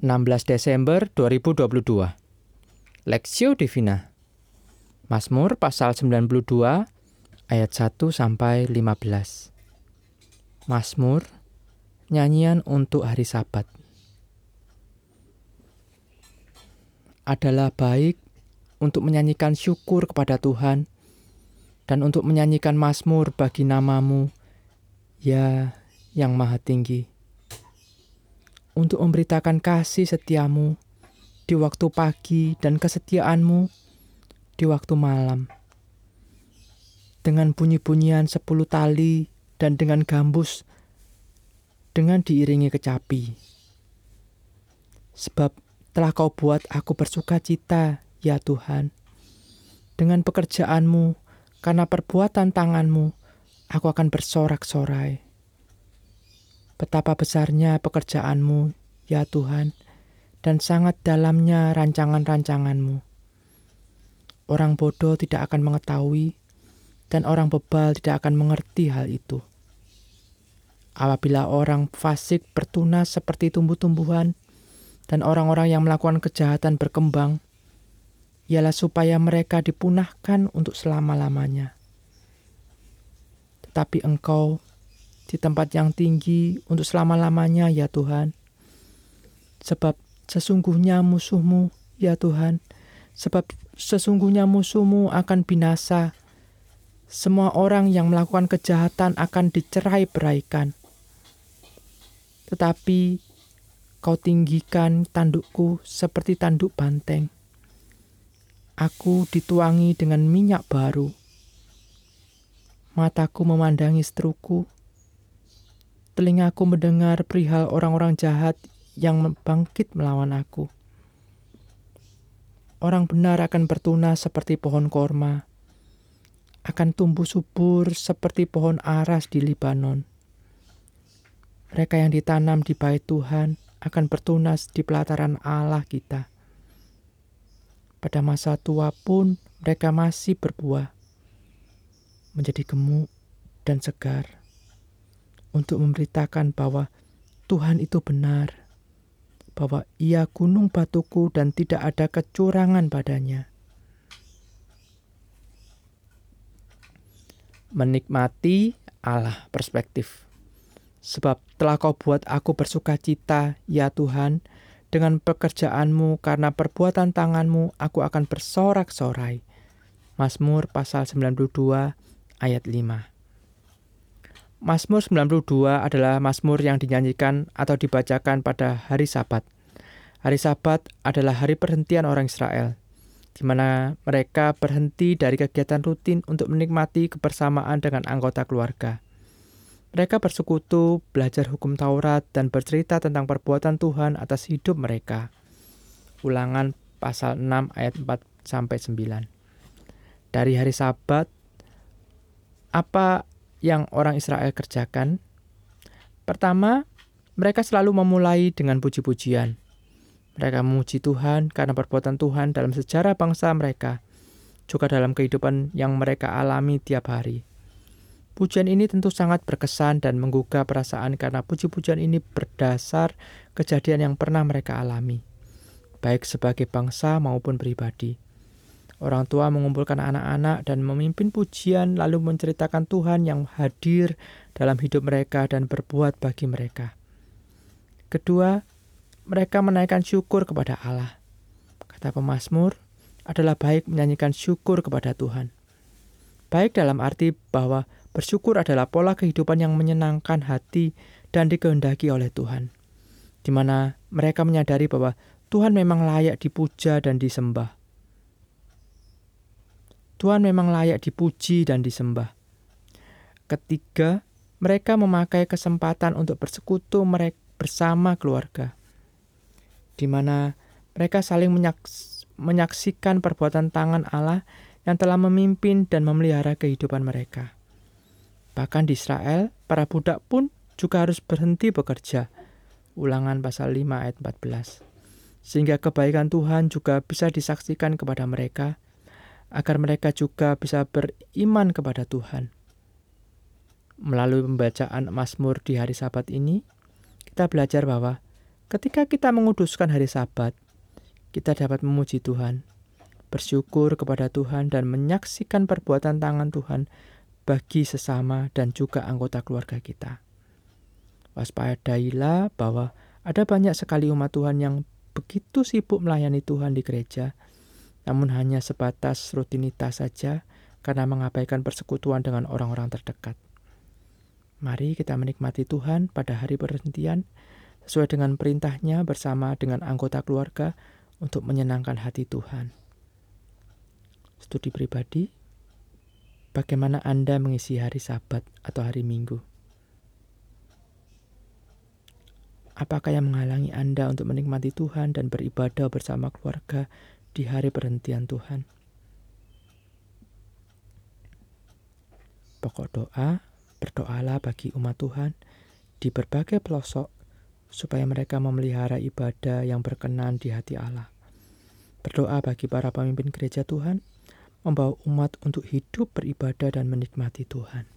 16 Desember 2022 Lexio Divina. Mazmur pasal 92 ayat 1 sampai 15 Mazmur nyanyian untuk hari Sabat. Adalah baik untuk menyanyikan syukur kepada Tuhan dan untuk menyanyikan mazmur bagi namamu ya yang maha tinggi untuk memberitakan kasih setiamu di waktu pagi dan kesetiaanmu di waktu malam. Dengan bunyi-bunyian sepuluh tali dan dengan gambus, dengan diiringi kecapi. Sebab telah kau buat aku bersuka cita, ya Tuhan. Dengan pekerjaanmu, karena perbuatan tanganmu, aku akan bersorak-sorai. Betapa besarnya pekerjaanmu, ya Tuhan, dan sangat dalamnya rancangan-rancanganmu. Orang bodoh tidak akan mengetahui, dan orang bebal tidak akan mengerti hal itu. Apabila orang fasik bertunas seperti tumbuh-tumbuhan, dan orang-orang yang melakukan kejahatan berkembang, ialah supaya mereka dipunahkan untuk selama-lamanya. Tetapi engkau di tempat yang tinggi untuk selama-lamanya ya Tuhan. Sebab sesungguhnya musuhmu ya Tuhan, sebab sesungguhnya musuhmu akan binasa. Semua orang yang melakukan kejahatan akan dicerai beraikan. Tetapi kau tinggikan tandukku seperti tanduk banteng. Aku dituangi dengan minyak baru. Mataku memandangi seteruku telingaku mendengar perihal orang-orang jahat yang bangkit melawan aku. Orang benar akan bertunas seperti pohon korma, akan tumbuh subur seperti pohon aras di Libanon. Mereka yang ditanam di bait Tuhan akan bertunas di pelataran Allah kita. Pada masa tua pun mereka masih berbuah, menjadi gemuk dan segar untuk memberitakan bahwa Tuhan itu benar, bahwa Ia gunung batuku dan tidak ada kecurangan padanya. Menikmati Allah perspektif. Sebab telah kau buat aku bersuka cita, ya Tuhan, dengan pekerjaanmu karena perbuatan tanganmu aku akan bersorak-sorai. Mazmur pasal 92 ayat 5. Mazmur 92 adalah mazmur yang dinyanyikan atau dibacakan pada hari Sabat. Hari Sabat adalah hari perhentian orang Israel, di mana mereka berhenti dari kegiatan rutin untuk menikmati kebersamaan dengan anggota keluarga. Mereka bersekutu, belajar hukum Taurat, dan bercerita tentang perbuatan Tuhan atas hidup mereka. Ulangan pasal 6 ayat 4 sampai 9. Dari hari Sabat, apa yang orang Israel kerjakan? Pertama, mereka selalu memulai dengan puji-pujian. Mereka memuji Tuhan karena perbuatan Tuhan dalam sejarah bangsa mereka, juga dalam kehidupan yang mereka alami tiap hari. Pujian ini tentu sangat berkesan dan menggugah perasaan karena puji-pujian ini berdasar kejadian yang pernah mereka alami, baik sebagai bangsa maupun pribadi. Orang tua mengumpulkan anak-anak dan memimpin pujian lalu menceritakan Tuhan yang hadir dalam hidup mereka dan berbuat bagi mereka. Kedua, mereka menaikkan syukur kepada Allah. Kata pemazmur, adalah baik menyanyikan syukur kepada Tuhan. Baik dalam arti bahwa bersyukur adalah pola kehidupan yang menyenangkan hati dan dikehendaki oleh Tuhan. Di mana mereka menyadari bahwa Tuhan memang layak dipuja dan disembah. Tuhan memang layak dipuji dan disembah. Ketiga, mereka memakai kesempatan untuk bersekutu mereka bersama keluarga, di mana mereka saling menyaks menyaksikan perbuatan tangan Allah yang telah memimpin dan memelihara kehidupan mereka. Bahkan di Israel, para budak pun juga harus berhenti bekerja. Ulangan pasal 5 ayat 14. Sehingga kebaikan Tuhan juga bisa disaksikan kepada mereka agar mereka juga bisa beriman kepada Tuhan. Melalui pembacaan Mazmur di hari Sabat ini, kita belajar bahwa Ketika kita menguduskan hari Sabat, kita dapat memuji Tuhan, bersyukur kepada Tuhan, dan menyaksikan perbuatan tangan Tuhan bagi sesama dan juga anggota keluarga kita. Waspadailah bahwa ada banyak sekali umat Tuhan yang begitu sibuk melayani Tuhan di gereja, namun hanya sebatas rutinitas saja karena mengabaikan persekutuan dengan orang-orang terdekat. Mari kita menikmati Tuhan pada hari perhentian sesuai dengan perintahnya bersama dengan anggota keluarga untuk menyenangkan hati Tuhan. Studi pribadi, bagaimana Anda mengisi hari sabat atau hari minggu? Apakah yang menghalangi Anda untuk menikmati Tuhan dan beribadah bersama keluarga di hari perhentian Tuhan? Pokok doa, Berdoalah bagi umat Tuhan di berbagai pelosok supaya mereka memelihara ibadah yang berkenan di hati Allah. Berdoa bagi para pemimpin gereja Tuhan, membawa umat untuk hidup beribadah dan menikmati Tuhan.